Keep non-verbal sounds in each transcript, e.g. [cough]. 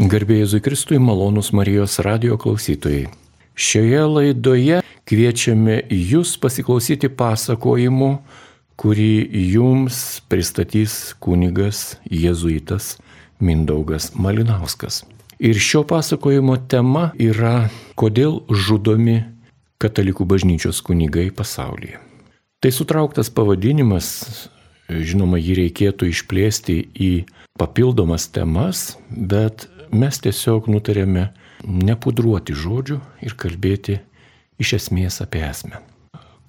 Garbėjai Jėzui Kristui, malonus Marijos radio klausytojai. Šioje laidoje kviečiame jūs pasiklausyti pasakojimų, kurį jums pristatys kunigas jėzuitas Mindaugas Malinauskas. Ir šio pasakojimo tema yra, kodėl žudomi katalikų bažnyčios kunigai pasaulyje. Tai sutrauktas pavadinimas, žinoma, jį reikėtų išplėsti į papildomas temas, bet mes tiesiog nutarėme nepudruoti žodžių ir kalbėti iš esmės apie esmę.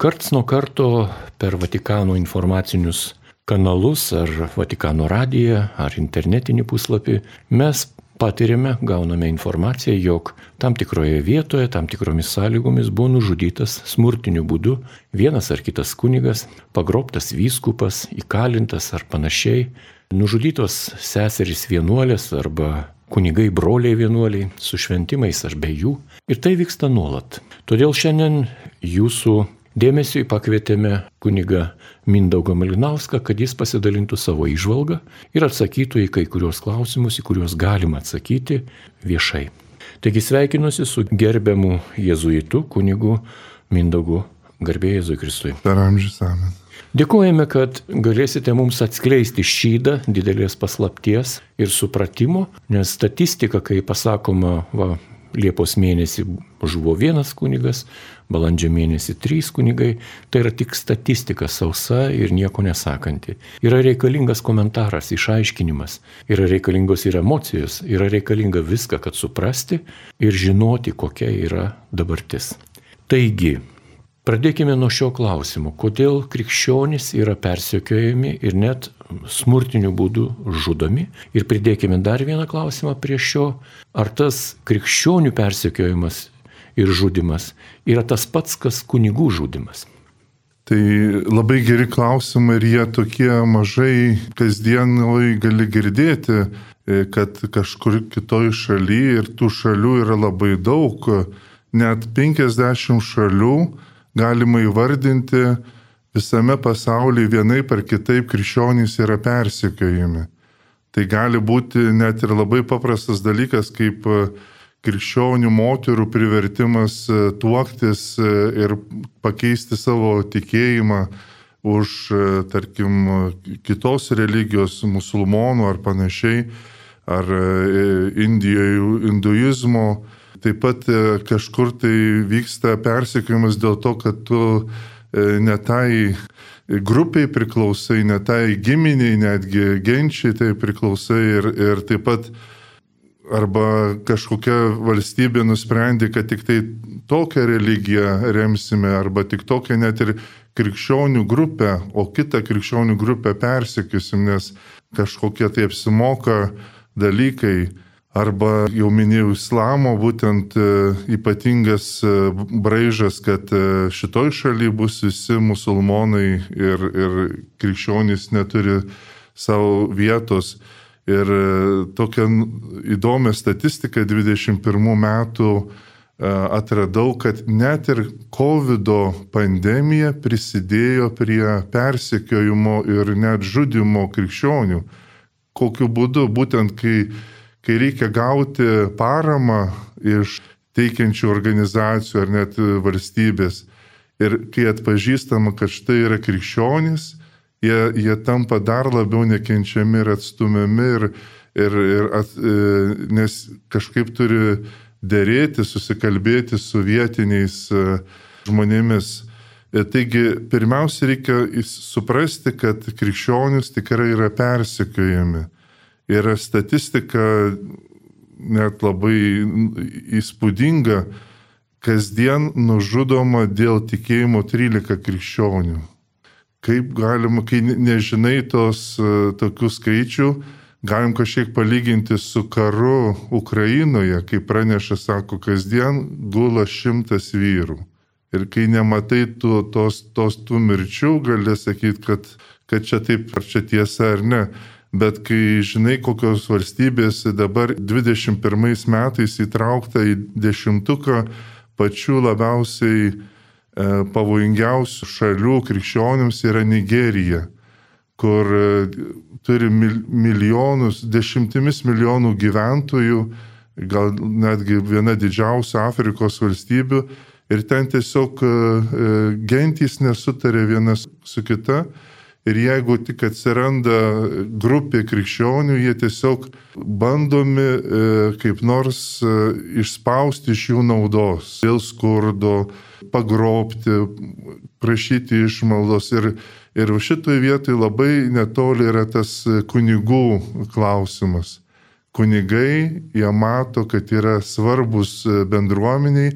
Karts nuo karto per Vatikano informacinius kanalus ar Vatikano radiją ar internetinį puslapį mes patiriame, gauname informaciją, jog tam tikroje vietoje, tam tikromis sąlygomis buvo nužudytas smurtiniu būdu vienas ar kitas kunigas, pagrobtas vyskupas, įkalintas ar panašiai, nužudytos seserys vienuolės arba kunigai broliai vienuoliai su šventimais ar be jų. Ir tai vyksta nuolat. Todėl šiandien jūsų dėmesiui pakvietėme kunigą Mindaugą Malinauską, kad jis pasidalintų savo išvalgą ir atsakytų į kai kurios klausimus, į kuriuos galima atsakyti viešai. Taigi sveikinuosi su gerbiamu jėzuitu kunigu Mindaugu Garbėjai Jėzui Kristui. Per amžius amen. Dėkojame, kad galėsite mums atskleisti šydą didelės paslapties ir supratimo, nes statistika, kai pasakoma, va, Liepos mėnesį žuvo vienas kunigas, balandžio mėnesį trys kunigai, tai yra tik statistika sausa ir nieko nesakanti. Yra reikalingas komentaras, išaiškinimas, yra reikalingos ir emocijos, yra reikalinga viską, kad suprasti ir žinoti, kokia yra dabartis. Taigi, Pradėkime nuo šio klausimo. Kodėl krikščionys yra persekiojami ir net smurtiniu būdu žudomi? Ir pridėkime dar vieną klausimą prie šio. Ar tas krikščionių persekiojimas ir žudimas yra tas pats, kas kunigų žudimas? Tai labai geri klausimai ir jie tokie mažai kasdienoj gali girdėti, kad kažkur kitoj šalyje ir tų šalių yra labai daug, net 50 šalių galima įvardinti visame pasaulyje vienaip ar kitaip krikščionys yra persekiojami. Tai gali būti net ir labai paprastas dalykas, kaip e, krikščionių moterų privertimas e, tuoktis e, ir pakeisti savo tikėjimą už, tarkim, kitos religijos, musulmonų ar panašiai, ar Indijoje hinduizmo Taip pat e, kažkur tai vyksta persikėjimas dėl to, kad tu e, netai grupiai priklausai, netai giminiai, netgi genčiai tai priklausai ir, ir taip pat arba kažkokia valstybė nusprendė, kad tik tai tokią religiją remsime, arba tik tokią net ir krikščionių grupę, o kitą krikščionių grupę persikėsim, nes kažkokie tai apsimoka dalykai arba jau minėjau islamo, būtent e, ypatingas e, braižas, kad e, šitoj šalyje bus visi musulmonai ir, ir krikščionys neturi savo vietos. Ir tokią įdomią statistiką 21 metų atradau, kad net ir COVID pandemija prisidėjo prie persekiojimo ir net žudimo krikščionių. Kokiu būdu? Būtent kai kai reikia gauti paramą iš teikiančių organizacijų ar net valstybės. Ir kai atpažįstama, kad štai yra krikščionys, jie, jie tampa dar labiau nekenčiami ir atstumiami, ir, ir, ir at, e, nes kažkaip turi dėrėti, susikalbėti su vietiniais e, žmonėmis. E, taigi, pirmiausia, reikia suprasti, kad krikščionis tikrai yra persekiojami. Ir statistika net labai įspūdinga, kasdien nužudoma dėl tikėjimo 13 krikščionių. Kaip galima, kai nežinai tos tokių skaičių, galim kažkiek palyginti su karu Ukrainoje, kai praneša, sako, kasdien gula šimtas vyrų. Ir kai nematai tu, tos, tos tų mirčių, gali sakyti, kad, kad čia taip, ar čia tiesa ar ne bet kai žinai, kokios valstybės dabar 21 metais įtraukta į dešimtuką pačių labiausiai e, pavojingiausių šalių krikščionims yra Nigerija, kur e, turi milijonus, dešimtimis milijonų gyventojų, gal netgi viena didžiausių Afrikos valstybių. Ir ten tiesiog e, gentys nesutarė vienas su kita. Ir jeigu tik atsiranda grupė krikščionių, jie tiesiog bandomi kaip nors išspausti iš jų naudos dėl skurdo, pagrobti, prašyti išmaldos. Ir Ir šitoj vietoj labai netoli yra tas kunigų klausimas. Kunigai, jie mato, kad yra svarbus bendruomeniai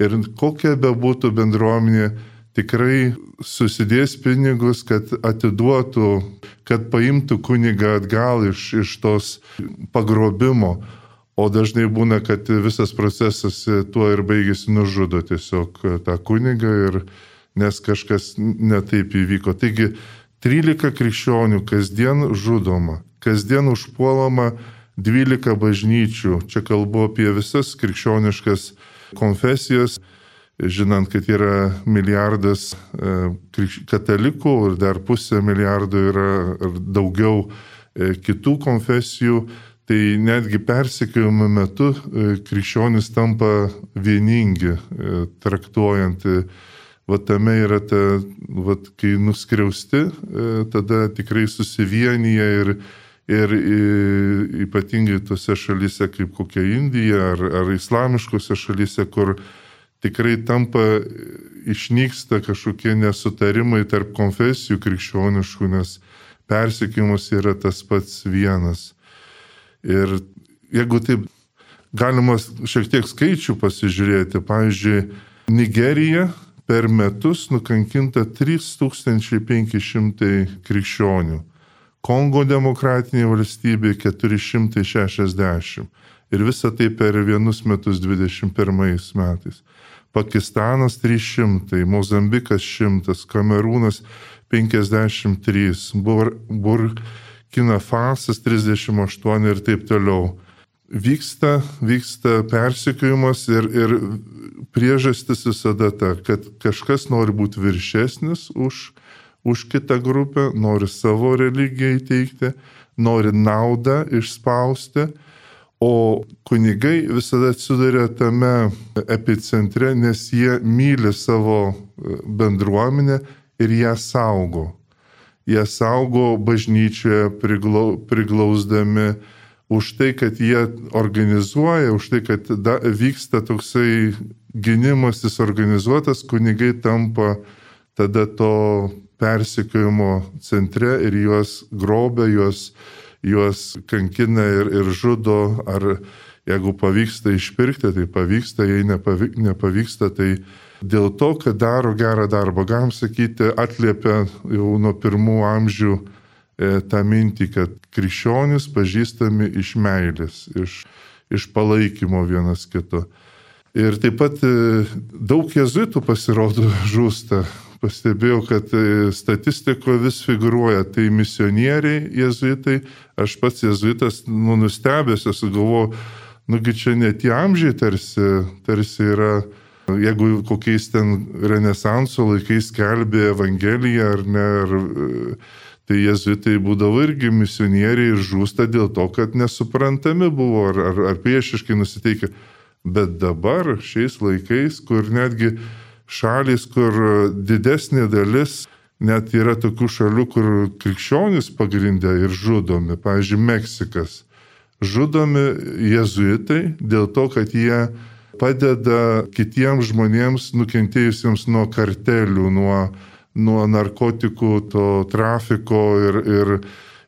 ir kokia bebūtų bendruomenė, tikrai susidės pinigus, kad atiduotų, kad paimtų kunigą atgal iš, iš tos pagrobimo. O dažnai būna, kad visas procesas tuo ir baigėsi nužudo tiesiog tą kunigą ir, nes kažkas netaip įvyko. Taigi 13 krikščionių kasdien žudoma, kasdien užpuolama 12 bažnyčių. Čia kalbu apie visas krikščioniškas konfesijas, žinant, kad yra milijardas e, katalikų ir dar pusė milijardo yra daugiau e, kitų konfesijų. Tai netgi persekiojimo metu e, krikščionis tampa vieningi, traktuojant va tame yra ta, va, kai nuskriausti, tada tikrai susivienyje ir, ir ypatingai tose šalyse kaip kokia Indija ar, ar islamiškose šalyse, kur tikrai tampa, išnyksta kažkokie nesutarimai tarp konfesijų krikščioniškų, nes persikimus yra tas pats vienas. Ir jeigu taip galima šiek tiek skaičių pasižiūrėti, pavyzdžiui, Nigerija per metus nukankinta 3500 krikščionių. Kongo demokratinė valstybė 460. Ir visa tai per vienus metus 21 metais. Pakistanas 300, Mozambikas 100, Kamerūnas 53, Burkina Fasas 38 ir taip toliau. Vyksta, vyksta persikėjimas ir, ir priežastis visada ta, kad kažkas nori būti viršesnis už, už kitą grupę, nori savo religiją įteikti, nori naudą išspausti, o kunigai visada atsiduria tame epicentre, nes jie myli savo bendruomenę ir ją saugo. Jie saugo bažnyčioje priglau, priglausdami už tai, kad jie organizuoja, už tai, kad da, vyksta toksai gynimasis organizuotas, kunigai tampa tada to persikėjimo centre ir juos grobia, juos, juos kankina ir, ir žudo, ar jeigu pavyksta išpirkti, tai pavyksta, jei nepavyksta, tai dėl to, kad daro gerą darbą, galim sakyti, atliepia jau nuo pirmų amžių E, tą mintį, kad krikščionis pažįstami iš meilės, iš, iš palaikymo vienas kito. Ir taip pat e, daug jezuitų pasirodo žūsta. Pastebėjau, kad e, statistikoje vis figuruoja, tai misionieriai jezuitai, aš pats jezuitas, nu, nustebęs esu, galvoju, nugi čia ne tie amžiai tarsi, tarsi yra, jeigu kokiais ten renesanso laikais kelbė Evangeliją ar ne, ar tai jezuitai būdavo irgi misionieriai ir žūsta dėl to, kad nesuprantami buvo ar, ar, ar priešiškai nusiteikę. Bet dabar, šiais laikais, kur netgi šalis, kur didesnė dalis, net yra tokių šalių, kur krikščionis pagrindė ir žudomi, pavyzdžiui, Meksikas. Žudomi jezuitai dėl to, kad jie padeda kitiems žmonėms nukentėjusiems nuo kartelių, nuo nuo narkotikų, to trafiko ir, ir,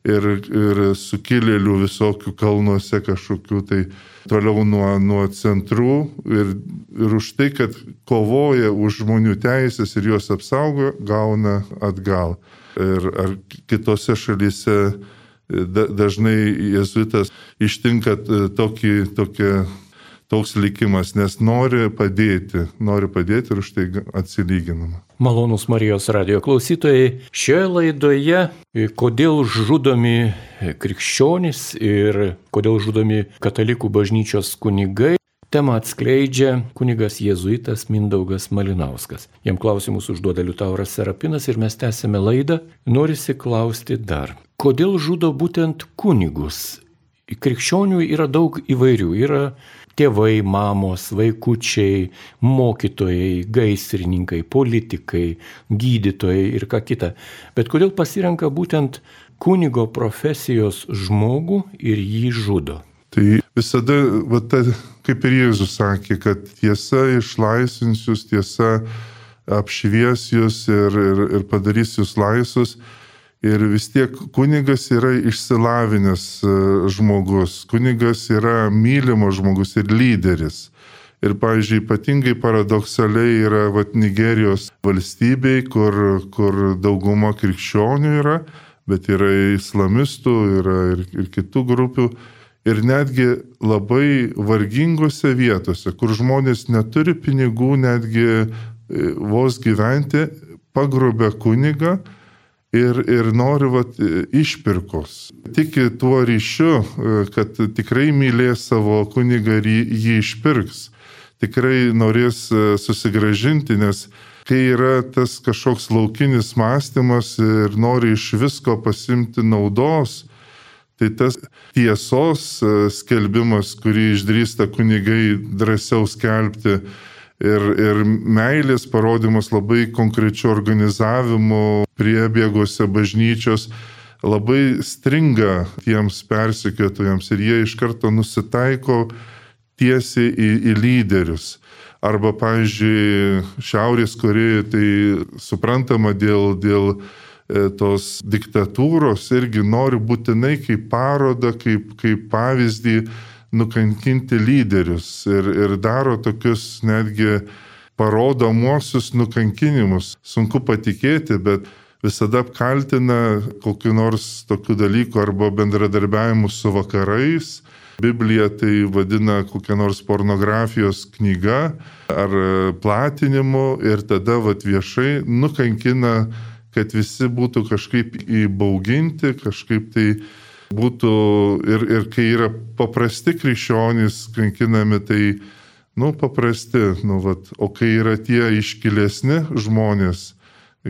ir, ir sukilėlių visokių kalnuose kažkokių tai toliau nuo, nuo centrų ir, ir už tai, kad kovoja už žmonių teisės ir juos apsaugo, gauna atgal. Ir ar kitose šalyse dažnai jezuitas ištinka tokį, tokią toks likimas, nes nori padėti, nori padėti ir už tai atsilyginama. Malonus Marijos radio klausytojai, šioje laidoje, kodėl žudomi krikščionys ir kodėl žudomi katalikų bažnyčios kunigai, Temą atskleidžia kunigas jėzuitas Mindaugas Malinauskas. Jam klausimus užduoda Liutauras Serapinas ir mes tęsime laidą. Norisi klausti dar, kodėl žudo būtent kunigus? Krikščionių yra daug įvairių. Yra tėvai, mamos, vaikučiai, mokytojai, gaisrininkai, politikai, gydytojai ir ką kita. Bet kodėl pasirenka būtent kunigo profesijos žmogų ir jį žudo? Tai visada, va, ta, kaip ir Jėzus sakė, kad tiesa išlaisvins jūs, tiesa apšvies jūs ir, ir, ir padarys jūs laisvus. Ir vis tiek kunigas yra išsilavinęs e, žmogus, kunigas yra mylimas žmogus ir lyderis. Ir, pavyzdžiui, ypatingai paradoksaliai yra vat, Nigerijos valstybei, kur, kur dauguma krikščionių yra, bet yra islamistų, yra ir, ir kitų grupių. Ir netgi labai vargingose vietose, kur žmonės neturi pinigų netgi e, vos gyventi, pagrobia kunigą ir, ir nori vat, išpirkos. Tiki tuo ryšiu, e, kad tikrai mylės savo kunigą ir jį, išpirks. Tikrai norės e, susigražinti, nes kai yra tas kažkoks laukinis mąstymas ir nori iš visko pasimti naudos, tai tas tiesos e, skelbimas, kurį išdrįsta kunigai drąsiau skelbti, ir, ir meilės parodimas labai konkrečiu organizavimu priebėgose bažnyčios labai stringa tiems persikėtojams ir jie iš karto nusitaiko tiesiai į, į lyderius. Arba, pavyzdžiui, Šiaurės Korejoje tai suprantama dėl, dėl e, tos diktatūros irgi nori būtinai kaip parodą, kaip, kaip pavyzdį nukankinti lyderius ir, ir daro tokius netgi parodomuosius nukankinimus. Sunku patikėti, bet visada apkaltina kokiu nors tokiu dalyku arba bendradarbiavimu su vakarais. Biblija tai vadina kokia nors pornografijos knyga ar platinimu ir tada vat, viešai nukankina, kad visi būtų kažkaip įbauginti, kažkaip tai būtų ir, ir kai yra paprasti krikščionys kankinami, tai, nu, paprasti, nu, vat, o kai yra tie iškilesni žmonės,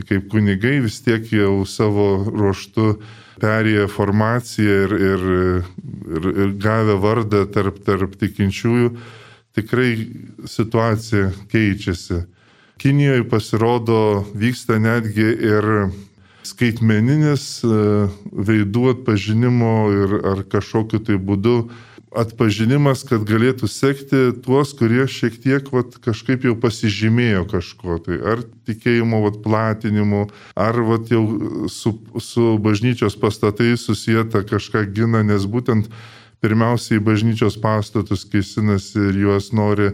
kaip kunigai, vis tiek jau savo ruoštų perėję formaciją ir, ir, ir, ir gavę vardą tarp, tarp tikinčiųjų, tikrai situacija keičiasi. Kinijoje pasirodo vyksta netgi ir skaitmeninis e, veidų atpažinimo ir ar kažkokiu tai būdu atpažinimas, kad galėtų sekti tuos, kurie šiek tiek vat, kažkaip jau pasižymėjo kažko, tai. Ar tikėjimo vat, platinimu, ar vat, jau su, su bažnyčios pastatai susijęta kažką gina, nes būtent pirmiausiai bažnyčios pastatus kėsinasi ir juos nori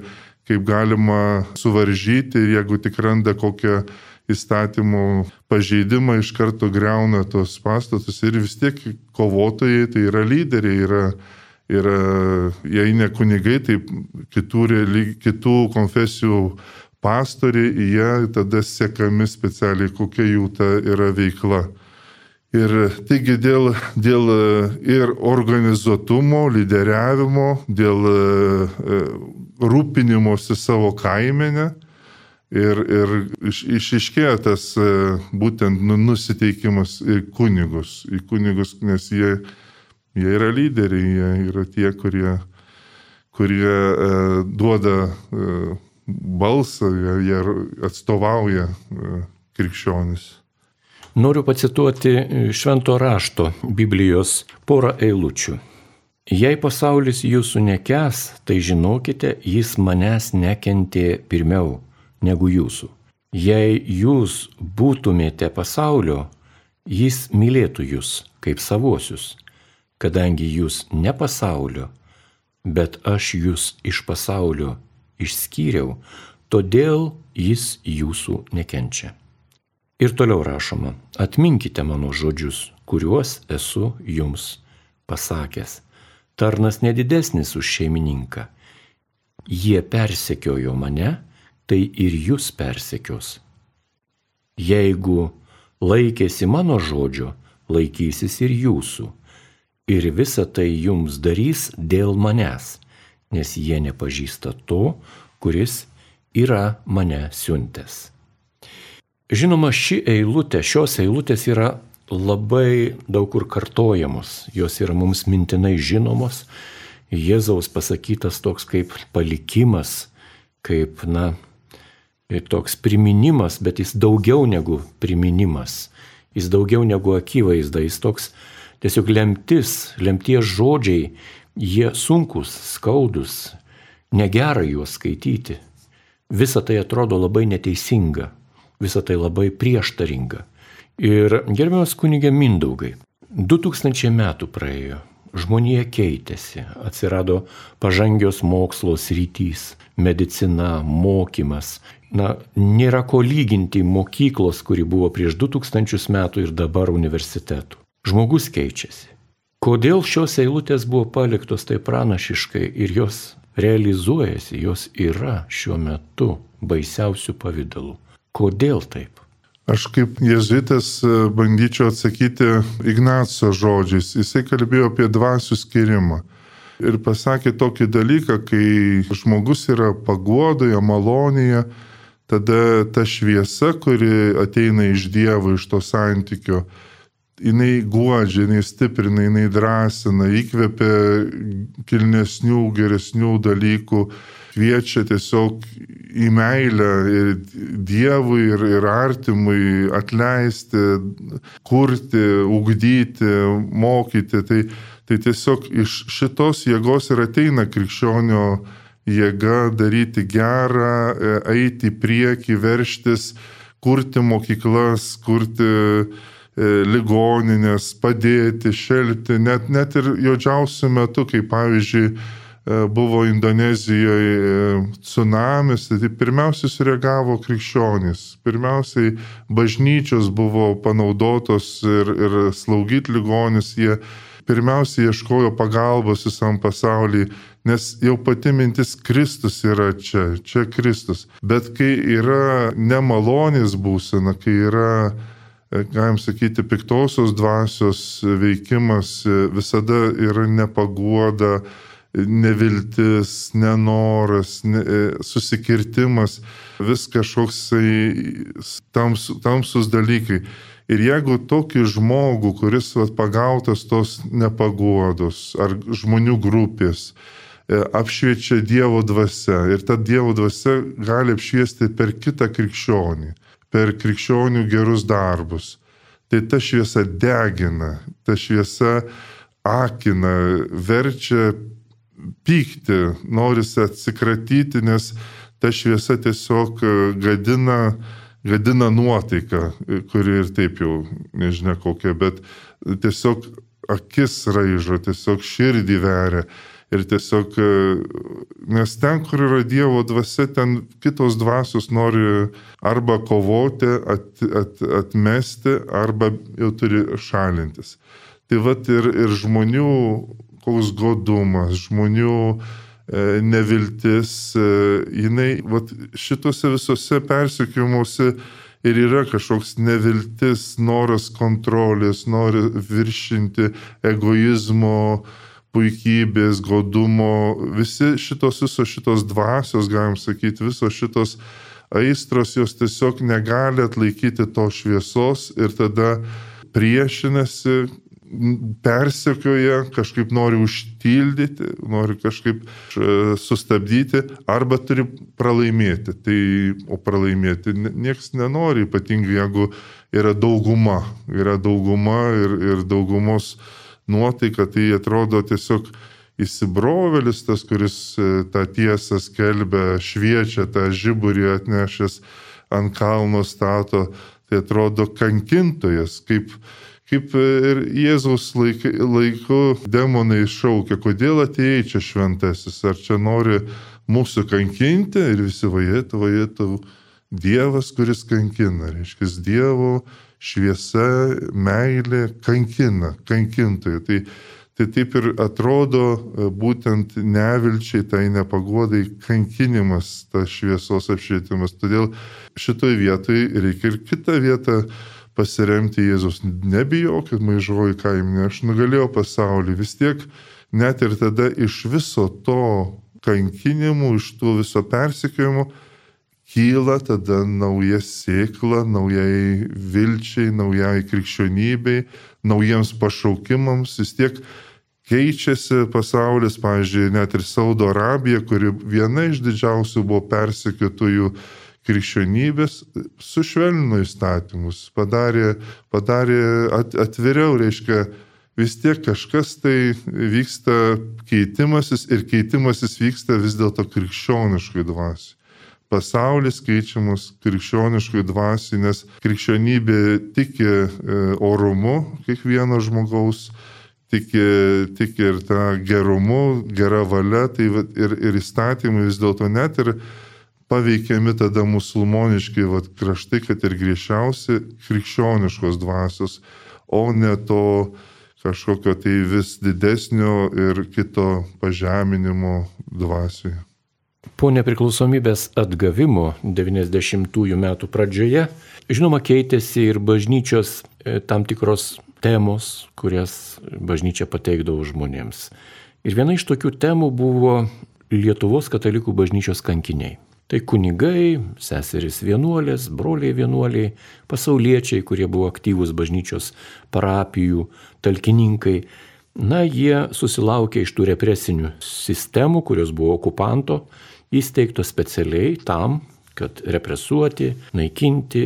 kaip galima suvaržyti ir jeigu tik randa kokią įstatymų pažeidimą iš karto greuna tos pastatus ir vis tiek kovotojai tai yra lyderiai, yra, yra jei ne kunigai, tai kitų, kitų konfesijų pastoriai, jie tada sekami specialiai, kokia jų ta yra veikla. Ir taigi dėl, dėl ir organizuotumo, lyderiavimo, dėl e, rūpinimosi savo kaimenę, Ir, ir iš, išiškėjo tas e, būtent nu, nusiteikimas į kunigus, į kunigus, nes jie, jie yra lyderiai, jie yra tie, kurie, kurie e, duoda e, balsą, jie, jie atstovauja e, krikščionis. Noriu pacituoti švento rašto Biblijos porą eilučių. Jei pasaulis jūsų nekes, tai žinokite, jis manęs nekentė pirmiau negu jūsų. Jei jūs būtumėte pasaulio, jis mylėtų jūs kaip savuosius, kadangi jūs ne pasaulio, bet aš jūs iš pasaulio išskyriau, todėl jis jūsų nekenčia. Ir toliau rašoma, atminkite mano žodžius, kuriuos esu jums pasakęs. Tarnas nedidesnis už šeimininką. Jie persekiojo mane, tai ir jūs persekios. Jeigu laikėsi mano žodžio, laikysis ir jūsų. Ir visa tai jums darys dėl manęs, nes jie nepažįsta to, kuris yra mane siuntęs. Žinoma, ši eilutė, šios eilutės yra labai daug kur kartojamos, jos yra mums mintinai žinomos. Jėzaus pasakytas toks kaip palikimas, kaip, na, toks priminimas, bet jis daugiau negu priminimas, jis daugiau negu akivaizda, jis toks tiesiog lemtis, lemties žodžiai, jie sunkus, skaudus, negera juos skaityti. Visa tai atrodo labai neteisinga, visa tai labai prieštaringa. Ir gerbiamas kunigė Mindaugai, 2000 metų praėjo, žmonija keitėsi, atsirado pažangios mokslos rytys, medicina, mokymas. Na, nėra ko lyginti mokyklos, kuri buvo prieš 2000 metų ir dabar universitetų. Žmogus keičiasi. Kodėl šios eilutės buvo paliktos taip pranašiškai ir jos realizuojasi, jos yra šiuo metu baisiausių pavydalų? Kodėl taip? Aš kaip jezuitas e, bandyčiau atsakyti Ignaco žodžiais. Jisai kalbėjo apie dvasių skirimą. Ir pasakė tokį dalyką, kai žmogus yra paguodoje, malonėje, tada ta šviesa, kuri ateina iš Dievo, iš to santykio, jinai guodžia, jinai stiprina, jinai drąsina, įkvepia kilnesnių, geresnių dalykų kviečia tiesiog į meilę ir Dievui, ir, ir artimui atleisti, kurti, ugdyti, mokyti. Tai, tai tiesiog iš šitos jėgos ir ateina krikščionio jėga daryti gerą, e, eiti į priekį, verštis, kurti mokyklas, kurti e, ligoninės, padėti, šelpti, net, net ir juodžiausių metų, kaip pavyzdžiui, E, buvo Indonezijoje tsunamis, tai pirmiausiai sureagavo krikščionys. Pirmiausiai bažnyčios buvo panaudotos ir, ir slaugyti ligonis, jie pirmiausiai ieškojo pagalbos visam pasaulyje, nes jau pati mintis Kristus yra čia, čia Kristus. Bet kai yra nemalonės būsena, kai yra e, galim sakyti, piktosios dvasios veikimas visada yra nepaguoda, neviltis, nenoras, ne, e, susikirtimas, vis kažkoksai tams, tamsus dalykai. Ir jeigu tokį žmogų, kuris vat, pagautas tos nepaguodos ar žmonių grupės, e, apšviečia Dievo dvasia ir ta Dievo dvasia gali apšviesti per kitą krikščionį, per krikščionių gerus darbus. Tai ta šviesa degina, ta šviesa akina, verčia pykti, norisi atsikratyti, nes ta šviesa tiesiog e, gadina, gadina nuotaiką, e, kuri ir taip jau nežinia kokia, bet tiesiog akis raižo, tiesiog širdį veria. Ir tiesiog, e, nes ten, kur yra Dievo dvasia, ten kitos dvasios nori arba kovoti, at, at, atmesti, arba jau turi šalintis. Tai vad ir, ir žmonių koks godumas, žmonių e, neviltis, e, jinai vat, šituose visose persikėjimuose ir yra kažkoks neviltis, noras kontrolės, noras viršinti egoizmo, puikybės, godumo, visi šitos, visos šitos dvasios, galim sakyti, visos šitos aistros, jos tiesiog negali atlaikyti to šviesos ir tada priešinasi, persekioja, kažkaip nori užtildyti, nori kažkaip e, sustabdyti arba turi pralaimėti. Tai, o pralaimėti niekas nenori, ypatingai jeigu yra dauguma, yra dauguma ir, ir daugumos nuotaika, tai atrodo tiesiog įsibrovelis tas, kuris e, tą tiesą skelbia, šviečia tą žiburį atnešęs ant kalno stato, tai atrodo kankintojas, kaip Kaip ir Jėzaus laik, laiku demonai šaukia, kodėl atėjai čia šventasis, ar čia nori mūsų kankinti? Ir visi vajėtų, vajėtų Dievas, kuris kankina, reiškia Dievo šviesa, meilė kankina, kankintojai. Tai, tai taip ir atrodo būtent nevilčiai, tai nepagodai kankinimas, tas šviesos apšvietimas. Todėl šitoje vietoje reikia ir kitą vietą pasiremti Jėzus. Nebijokit, maižoji kaiminė, aš nugalėjau pasaulį. Vis tiek net ir tada iš viso to kankinimų, iš tų viso persikėjimų kyla tada nauja sėkla, naujai vilčiai, naujai krikščionybei, naujiems pašaukimams. Vis tiek keičiasi pasaulis, pavyzdžiui, net ir Saudo Arabija, kuri viena iš didžiausių buvo persekiotojų krikščionybės, sušvelnino įstatymus, padarė, padarė at, atviriau, reiškia, vis tiek kažkas tai vyksta keitimasis ir keitimasis vyksta vis dėlto krikščioniškai dvasiai pasaulis keičiamas krikščioniškai dvasiai, nes krikščionybė tiki e, orumu kiekvieno žmogaus, tiki, tiki ir tą gerumu, gera valia, tai ir, ir įstatymai vis dėlto net ir paveikiami tada musulmoniški vat, kraštai, kad ir griežčiausi krikščioniškos dvasios, o ne to kažkokio tai vis didesnio ir kito pažeminimo dvasioje. Po nepriklausomybės atgavimo 90-ųjų metų pradžioje, žinoma, keitėsi ir bažnyčios e, tam tikros temos, kurias bažnyčia pateikdavo žmonėms. Ir viena iš tokių temų buvo Lietuvos katalikų bažnyčios kankiniai. Tai kunigai, seserys vienuolės, broliai vienuoliai, pasauliečiai, kurie buvo aktyvūs bažnyčios parapijų, talkininkai. Na, jie susilaukė iš tų represinių sistemų, kurios buvo okupanto įsteigtos specialiai tam, kad represuoti, naikinti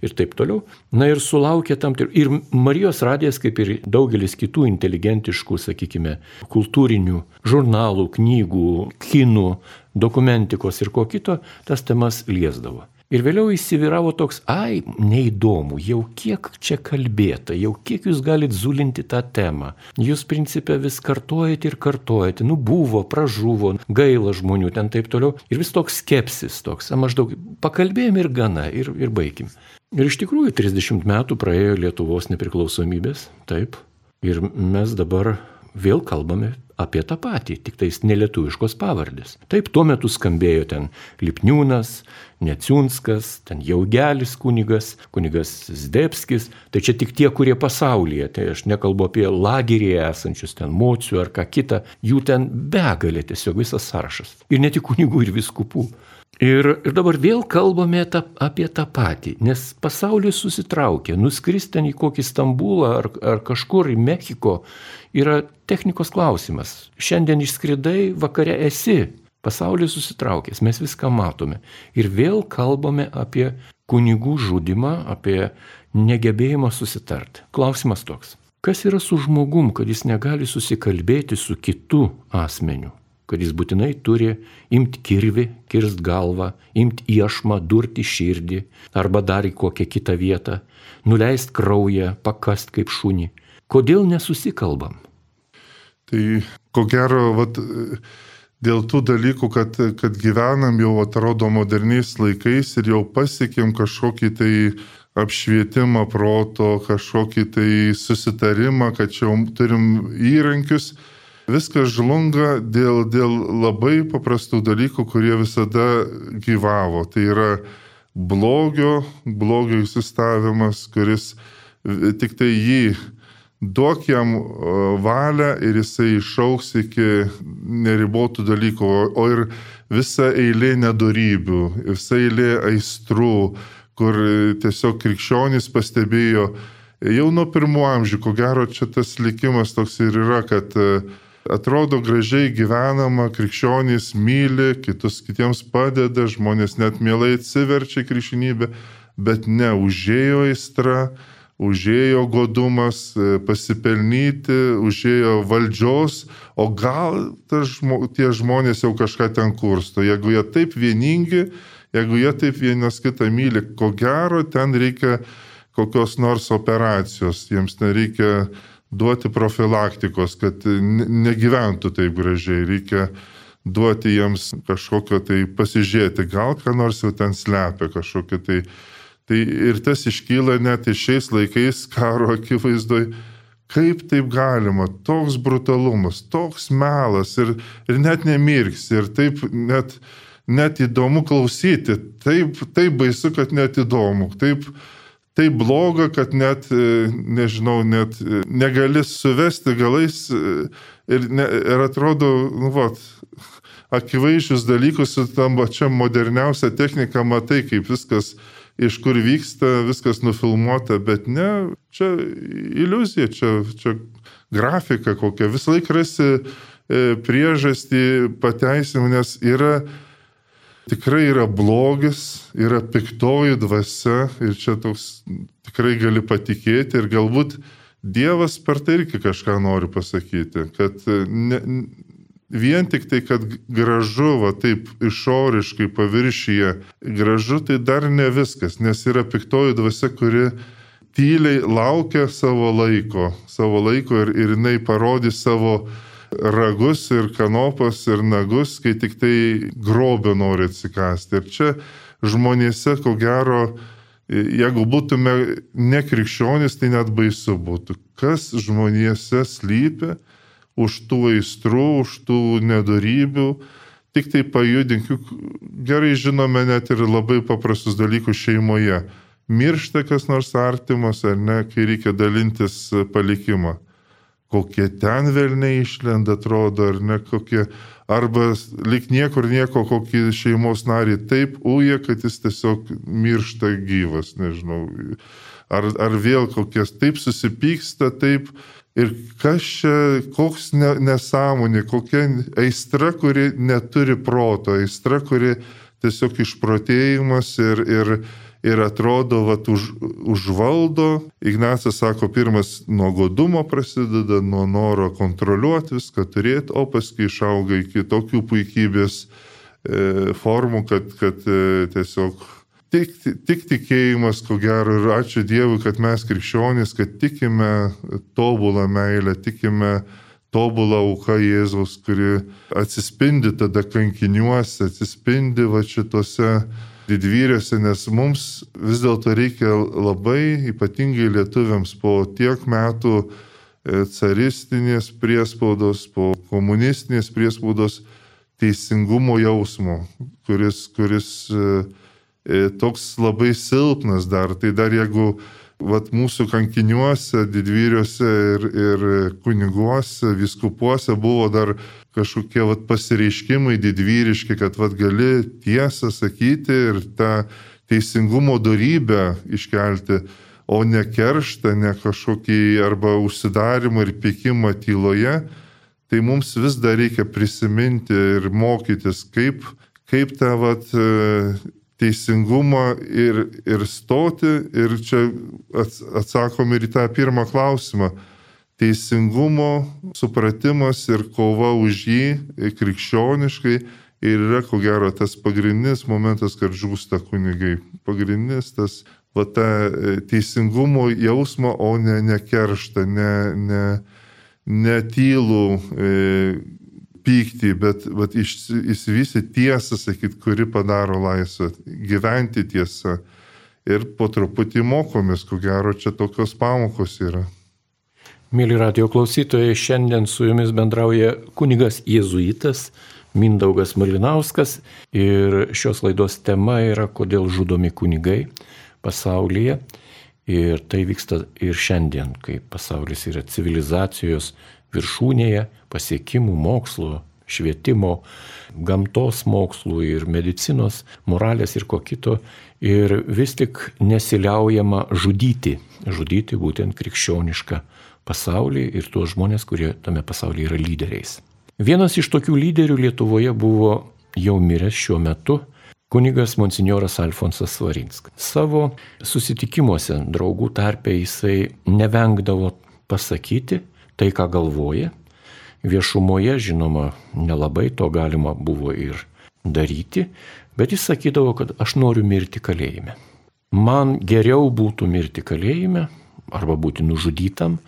ir taip toliau. Na ir sulaukė tam ir, ir Marijos radijas, kaip ir daugelis kitų inteligentiškų, sakykime, kultūrinių žurnalų, knygų, kinų, dokumentikos ir ko kito, tas temas liesdavo. Ir vėliau įsivyravo toks, ai, neįdomu, jau kiek čia kalbėta, jau kiek jūs galite zulinti tą temą. Jūs principė vis kartuojate ir kartuojate, nu buvo, pražuvo, gaila žmonių ten taip toliau. Ir vis toks skepsis toks, maždaug pakalbėjom ir gana, ir, ir baigim. Ir iš tikrųjų 30 metų praėjo Lietuvos nepriklausomybės, taip. Ir mes dabar vėl kalbame apie tą patį, tik tais nelietuviškos pavardės. Taip, tuo metu skambėjo ten Lipniūnas, Neciunskas, ten Jaugelis kunigas, kunigas Zdebskis, tai čia tik tie, kurie pasaulyje, tai aš nekalbu apie lagerėje esančius ten mocių ar ką kitą, jų ten begalė tiesiog visas sąrašas. Ir ne tik kunigų ir viskupų. Ir, ir dabar vėl kalbame ta, apie tą patį, nes pasaulis susitraukė, nuskristi ten į kokį Stambulą ar, ar kažkur į Mekiko yra technikos klausimas. Šiandien išskridai, vakare esi, pasaulis susitraukęs, mes viską matome. Ir vėl kalbame apie kunigų žudimą, apie negebėjimą susitarti. Klausimas toks. Kas yra su žmogum, kad jis negali susikalbėti su kitu asmeniu? Kad jis būtinai turi imti kirvi, kirst galvą, imti iešmą, durti širdį arba dar į kokią kitą vietą, nuleist kraują, pakast kaip šunį. Kodėl nesusikalbam? Tai ko gero, vat, dėl tų dalykų, kad, kad gyvenam jau atrodo moderniais laikais ir jau pasiekėm kažkokį tai apšvietimą proto, kažkokį tai susitarimą, kad čia turim įrankius, viskas žlunga dėl, dėl labai paprastų dalykų, kurie visada gyvavo. Tai yra blogio, blogio įsistavimas, kuris tik tai jį duok jam valią ir jisai išauks iki neribotų dalykų, o ir visa eilė nedarybių, visa eilė aistrų, kur tiesiog krikščionys pastebėjo jau nuo pirmų amžių, ko gero čia tas likimas toks ir yra, kad uh, atrodo gražiai gyvenama, krikščionys myli, kitus kitiems padeda, žmonės net mielai atsiverčia krikščionybę, bet ne užėjo aistra, užėjo godumas e, pasipelnyti, užėjo valdžios, o gal žmo, tie žmonės jau kažką ten kursto. Jeigu jie taip vieningi, jeigu jie taip vienas kitą myli, ko gero ten reikia kokios nors operacijos, jiems nereikia duoti profilaktikos, kad negyventų taip gražiai. Reikia duoti jiems kažkokio tai pasižiūrėti, gal ką nors jau ten slepia kažkokio tai. Tai ir tas iškyla net iš šiais laikais karo akivaizdoj. Kaip taip galima, toks brutalumas, toks melas ir, ir net nemirks, ir taip net, net įdomu klausyti, taip, taip baisu, kad net įdomu, taip, taip bloga, kad net, e, nežinau, net e, negali suvesti galais e, ir, ne, ir atrodo, nu, vat, akivaizdžius dalykus su tam pačiam moderniausia technika, matai, kaip viskas iš kur vyksta, viskas nufilmuota, bet ne, čia iliuzija, čia, čia grafika kokia. Visą laiką rasi priežastį pateisimą, nes yra tikrai yra blogis, yra piktoji dvasia ir čia toks tikrai gali patikėti ir galbūt Dievas per tai irgi kažką nori pasakyti, kad ne, vien tik tai, kad gražu, va taip išoriškai paviršyje, gražu tai dar ne viskas, nes yra piktoji dvasia, kuri tyliai laukia savo laiko, savo laiko ir, ir jinai parodys savo ragus ir kanopas ir nagus, kai tik tai grobio nori atsikasti. Ir čia žmonėse, ko gero, jeigu būtume nekrikščionys, tai net baisu būtų. Kas žmonėse slypi už tų aistrų, už tų nedarybių, tik tai pajudink, juk gerai žinome net ir labai paprastus dalykus šeimoje. Miršta kas nors artimas ar ne, kai reikia dalintis palikimą kokie ten velniai išlenda, atrodo, ar ne kokie, arba lik niekur nieko, kokį šeimos narį taip uja, kad jis tiesiog miršta gyvas, nežinau. Ar, ar vėl kokias taip susipyksta, taip. Ir kas čia, koks ne, nesąmonė, kokia aistra, kuri neturi proto, aistra, kuri tiesiog išprotėjimas ir, ir, ir atrodo, vat, už, užvaldo. Ignacas sako, pirmas nuo godumo prasideda, nuo noro kontroliuoti viską, turėti, o paskui išauga iki tokių puikybės e, formų, kad, kad e, tiesiog tik, tik tikėjimas, ko gero, ir ačiū Dievui, kad mes krikščionys, kad tikime tobulą meilę, tikime tobulą auką Jėzaus, kuri atsispindi tada kankiniuose, atsispindi va šituose didvyrėse, nes mums vis dėlto reikia labai, ypatingai lietuviams, po tiek metų e, caristinės priespaudos, po komunistinės priespaudos teisingumo jausmo, kuris, kuris e, e, toks labai silpnas dar. Tai dar jeigu vat, mūsų kankiniuose, didvyriuose ir, ir kuniguose, viskupuose buvo dar kažkokie vat, pasireiškimai didvyriški, kad vat, gali tiesą sakyti ir tą teisingumo darybę iškelti, o ne kerštą, ne kažkokį arba užsidarimą ir pykimą tyloje, tai mums vis dar reikia prisiminti ir mokytis, kaip, kaip tą vat, teisingumą ir, ir stoti. Ir čia atsakom ir į tą pirmą klausimą teisingumo supratimas ir kova už jį krikščioniškai ir yra ko gero tas pagrindinis momentas, kad žūsta kunigai. Pagrindinis tas va ta e, teisingumo jausmo, o ne, ne kerštą, ne, ne, ne tylų e, pyktį, bet, bet įsivysi tiesą, sakyt, kuri padaro laisvę, gyventi tiesą. Ir po truputį mokomės, ko gero čia tokios pamokos yra. Mėly radio klausytojai, šiandien su jumis bendrauja kunigas Jėzuitas Mindaugas Malinauskas ir šios laidos tema yra, kodėl žudomi kunigai pasaulyje. Ir tai vyksta ir šiandien, kai pasaulis yra civilizacijos viršūnėje, pasiekimų mokslo, švietimo, gamtos mokslų ir medicinos, moralės ir ko kito. Ir vis tik nesiliaujama žudyti, žudyti būtent krikščionišką pasaulį ir tuos žmonės, kurie tame pasaulyje yra lyderiais. Vienas iš tokių lyderių Lietuvoje buvo jau miręs šiuo metu kunigas monsinjoras Alfonsas Svarinskas. Savo susitikimuose draugų tarpe jisai nevengdavo pasakyti tai, ką galvoja. Viešumoje, žinoma, nelabai to galima buvo ir daryti, bet jis sakydavo, kad aš noriu mirti kalėjime. Man geriau būtų mirti kalėjime arba būti nužudytam,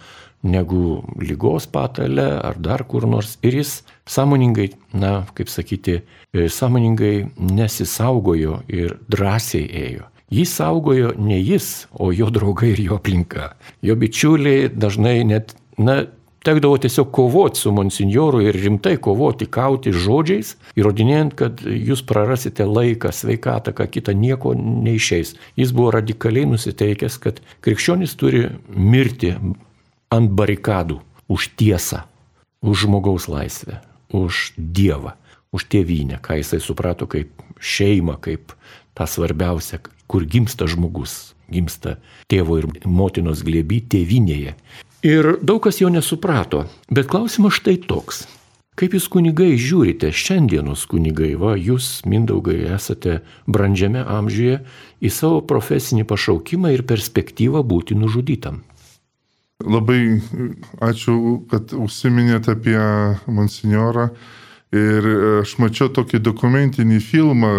negu lygos patale ar dar kur nors. Ir jis sąmoningai, na, kaip sakyti, e, sąmoningai nesisaugojo ir drąsiai ėjo. Jį saugojo ne jis, o jo draugai ir jo aplinka. Jo bičiuliai dažnai net, na, tekdavo tiesiog kovoti su monsinjoru ir rimtai kovoti, kauti žodžiais, įrodinėjant, kad jūs prarasite laiką, sveikatą, ką kitą nieko neišeis. Jis buvo radikaliai nusiteikęs, kad krikščionis turi mirti ant barikadų už tiesą, už žmogaus laisvę, už Dievą, už tėvynę, ką jisai suprato kaip šeimą, kaip tą svarbiausią, kur gimsta žmogus, gimsta tėvo ir motinos glėby tėvinėje. Ir daug kas jo nesuprato, bet klausimas štai toks. Kaip jūs kunigai žiūrite, šiandienos kunigai, va, jūs, mindaugai, esate brandžiame amžiuje į savo profesinį pašaukimą ir perspektyvą būti nužudytam? Labai ačiū, kad užsiminėte apie monsignorą. Ir aš mačiau tokį dokumentinį filmą,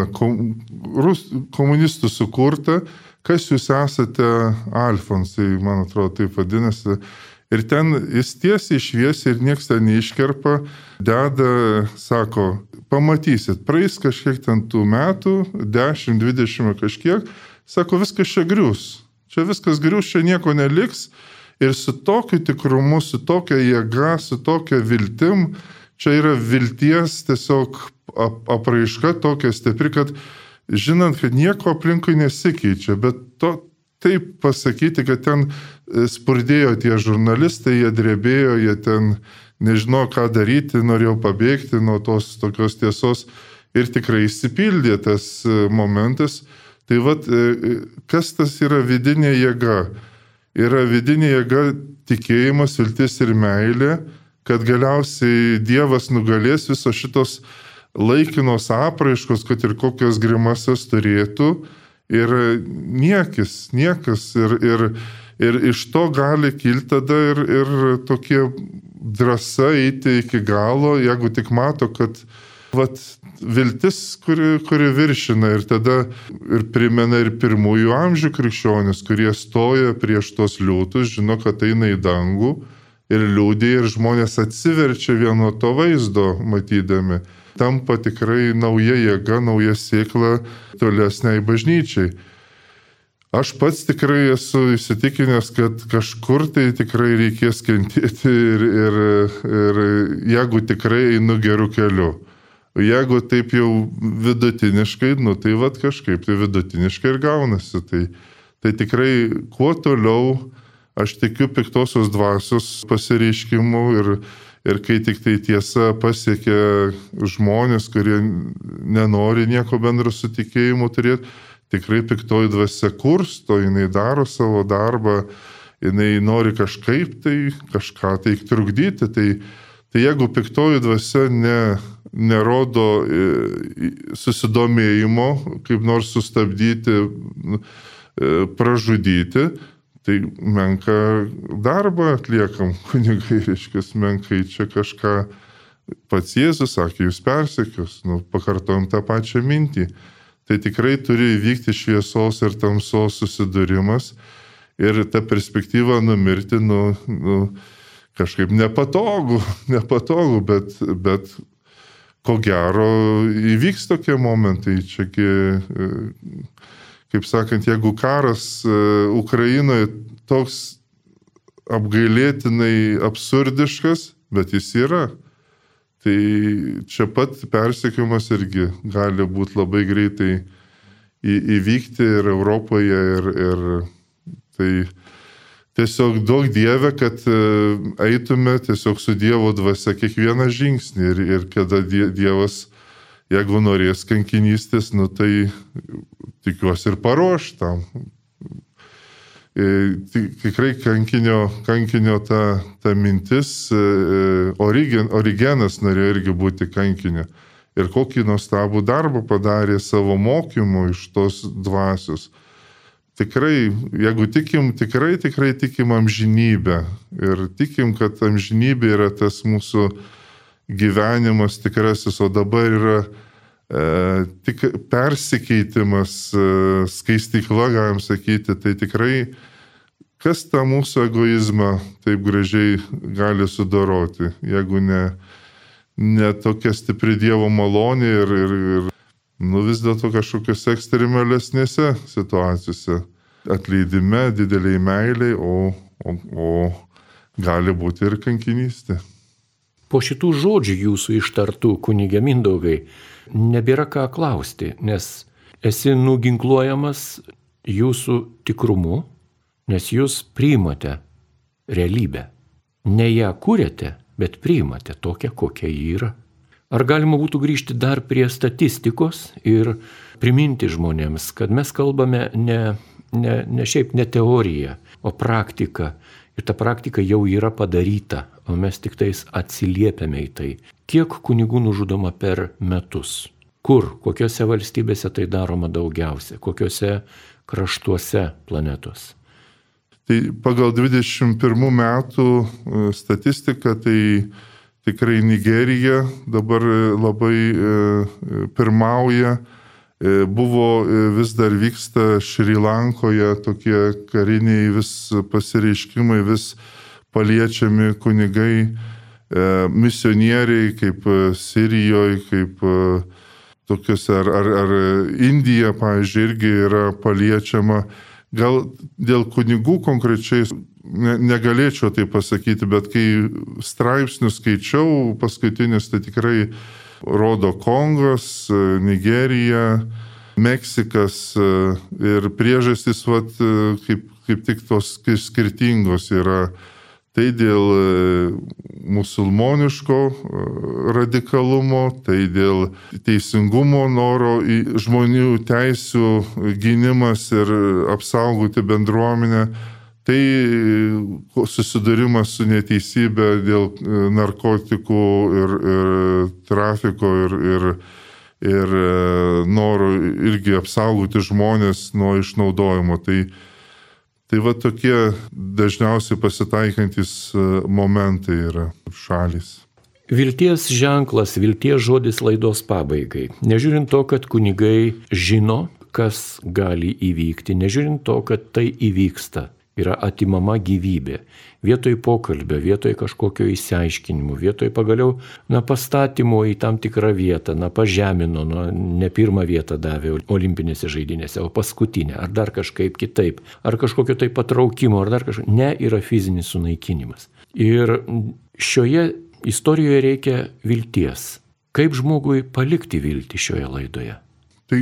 komunistų sukurtą, kas jūs esate Alfonsai, man atrodo, taip vadinasi. Ir ten jis tiesiai šviesiai ir nieks ten neiškerpa, deda, sako, pamatysit, praeis kažkiek ten tų metų, 10, 20 kažkiek, sako, viskas čia grius. Čia viskas grius, čia nieko neliks. Ir su tokiu tikrumu, su tokia jėga, su tokia viltim, čia yra vilties tiesiog apraiška tokia stipri, kad žinant, kad nieko aplinkui nesikeičia, bet to taip pasakyti, kad ten e, spurdėjo tie žurnalistai, jie drebėjo, jie ten nežino, ką daryti, norėjo pabėgti nuo tos tokios tiesos ir tikrai įsipildė tas e, momentas. Tai vad, e, kas tas yra vidinė jėga? Yra vidinė jėga tikėjimas, viltis ir meilė, kad galiausiai Dievas nugalės visos šitos laikinos apraiškos, kad ir kokios grimasas turėtų. Ir niekis, niekas. Ir, ir, ir iš to gali kilti tada ir, ir tokie drąsa eiti iki galo, jeigu tik mato, kad vat, viltis, kuri, kuri viršina ir tada ir primena ir pirmųjų amžių krikščionis, kurie stoja prieš tos liūtus, žino, kad eina į dangų ir liūdė ir žmonės atsiverčia vieno to vaizdo matydami. Tampa tikrai nauja jėga, nauja sėkla tolesniai bažnyčiai. Aš pats tikrai esu įsitikinęs, kad kažkur tai tikrai reikės kentėti ir, ir, ir jeigu tikrai einu gerų kelių. Jeigu taip jau vidutiniškai, nu tai vad kažkaip tai vidutiniškai ir gaunasi. Tai, tai tikrai kuo toliau aš tikiu piktosios dvasios pasireiškimu ir, ir kai tik tai tiesa pasiekia žmonės, kurie nenori nieko bendro su tikėjimu turėti, tikrai piktoji dvasia kursto, jinai daro savo darbą, jinai nori kažkaip tai kažką tai trukdyti. Tai, tai jeigu piktoji dvasia ne, nerodo e, susidomėjimo, kaip nors sustabdyti, e, pražudyti, tai menka darbą atliekam [laughs] kunigai, reiškia, menkai čia kažką pats Jėzus sakė, jūs persekius, nu, pakartojom tą pačią mintį tai tikrai turi įvykti šviesos ir tamsos susidūrimas ir ta perspektyva numirti, nu, nu, kažkaip nepatogu, [laughs] nepatogu, bet, bet ko gero įvyks tokie momentai. Čiagi, kaip sakant, jeigu karas e, Ukrainoje toks apgailėtinai absurdiškas, bet jis yra. Tai čia pat persekiamas irgi gali būti labai greitai į, įvykti ir Europoje ir, ir tai tiesiog daug Dieve, kad e, eitume tiesiog su Dievo dvasia kiekvieną žingsnį ir, ir kada Dievas, jeigu norės kankinystės, nu tai tikiuosi ir paruoš tam. E, tikrai kankinio, kankinio ta, ta mintis, e, e, origen, Origenas norėjo irgi būti kankinio. Ir kokį nuostabų darbą padarė savo mokymu iš tos dvasios. Tikrai, jeigu tikim, tikrai, tikrai tikim amžinybę. Ir tikim, kad amžinybė yra tas mūsų gyvenimas tikrasis, o dabar yra e, tik persikeitimas, e, skaistikla, galim sakyti, tai tikrai kas tą mūsų egoizmą taip gražiai gali sudoroti, jeigu ne, ne tokia stipri Dievo malonė ir, ir, ir nu, vis dėlto kažkokiose ekstremalesnėse situacijose, atleidime, dideliai meiliai, o, o, o gali būti ir kankinystė. Po šitų žodžių jūsų ištartų kunigė Mindaugai nebėra ką klausti, nes esi nuginkluojamas jūsų tikrumu, nes jūs priimate realybę. Ne ją kūrėte, bet priimate tokią, kokia ji yra. Ar galima būtų grįžti dar prie statistikos ir priminti žmonėms, kad mes kalbame ne, ne, ne šiaip ne teoriją, o praktiką. Ir ta praktika jau yra padaryta, o mes tik tais atsiliepiame į tai. Kiek kunigų nužudoma per metus? Kur, kokiose valstybėse tai daroma daugiausia, kokiose kraštuose planetos? Tai pagal 21 metų e, statistiką, tai tikrai Nigerija dabar e, labai e, pirmauja. Buvo vis dar vyksta Šri Lankoje tokie kariniai vis pasireiškimai, vis paliečiami kunigai, misionieriai kaip Sirijoje, kaip tokiuose, ar, ar, ar Indija, pavyzdžiui, irgi yra paliečiama. Gal dėl kunigų konkrečiai ne, negalėčiau tai pasakyti, bet kai straipsnius skaičiau, paskutinis tai tikrai rodo Kongos, Nigerija, Meksikas ir priežastys, vat, kaip, kaip tik tos skirtingos yra Tai dėl e, musulmoniško e, radikalumo, tai dėl teisingumo noro į žmonių teisų gynimas ir apsaugoti bendruomenę. Tai susidūrimas su neteisybė dėl e, narkotikų ir, ir trafiko ir, ir, ir noro irgi apsaugoti žmonės nuo išnaudojimo. Tai Tai va tokie dažniausiai pasitaikantis e, momentai yra šalis. Vilties ženklas, vilties žodis laidos pabaigai. Nežiūrint to, kad kunigai žino, kas gali įvykti, nežiūrint to, kad tai įvyksta, yra atimama gyvybė. Vietoj pokalbio, vietoj kažkokio įsiaiškinimo, vietoj pagaliau, na, pastatymo į tam tikrą vietą, na, pažemino, na, ne pirmą vietą davė olimpinėse žaidynėse, o paskutinę, ar dar kažkaip kitaip, ar kažkokio tai patraukimo, ar dar kažkokio, ne, yra fizinis sunaikinimas. Ir šioje istorijoje reikia vilties. Kaip žmogui palikti viltį šioje laidoje? Tai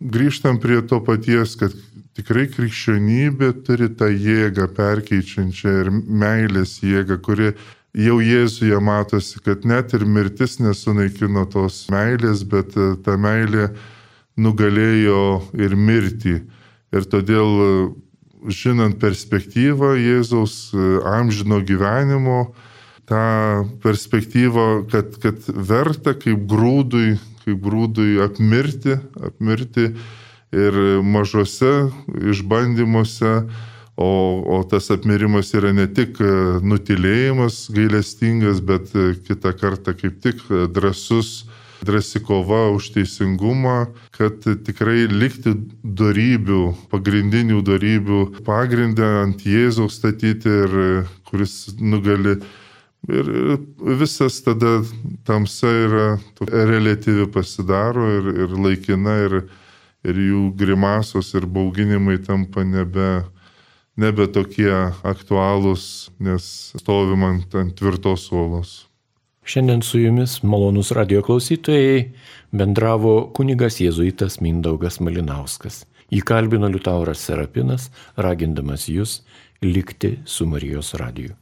grįžtam prie to paties, kad tikrai krikščionybė turi tą jėgą perkeičiančią ir meilės jėgą, kuri jau Jėzuje matosi, kad net ir mirtis nesunaikino tos meilės, bet e, ta meilė nugalėjo ir mirtį. Ir todėl, e, žinant perspektyvą Jėzaus e, amžino gyvenimo, tą perspektyvą, kad, kad verta kaip grūdui, kaip grūdui apmirti, apmirti ir mažose išbandymuose, o, o tas apmirimas yra ne tik e, nutilėjimas gailestingas, bet e, kitą kartą kaip tik drasus, drasi kova už teisingumą, kad tikrai likti darybių, pagrindinių darybių pagrindę ant Jėzaus statyti ir e, kuris nugali. Ir visas tada tamsa yra relatyvi pasidaro ir, ir laikina ir, ir jų grimasos ir bauginimai tampa nebe, nebe tokie aktualūs, nes stovim ant, ant tvirtos uolos. Šiandien su jumis malonus radio klausytojai bendravo kunigas jėzuitas Mindaugas Malinauskas. Jį kalbino Liutauras Serapinas, ragindamas jūs likti su Marijos radiju.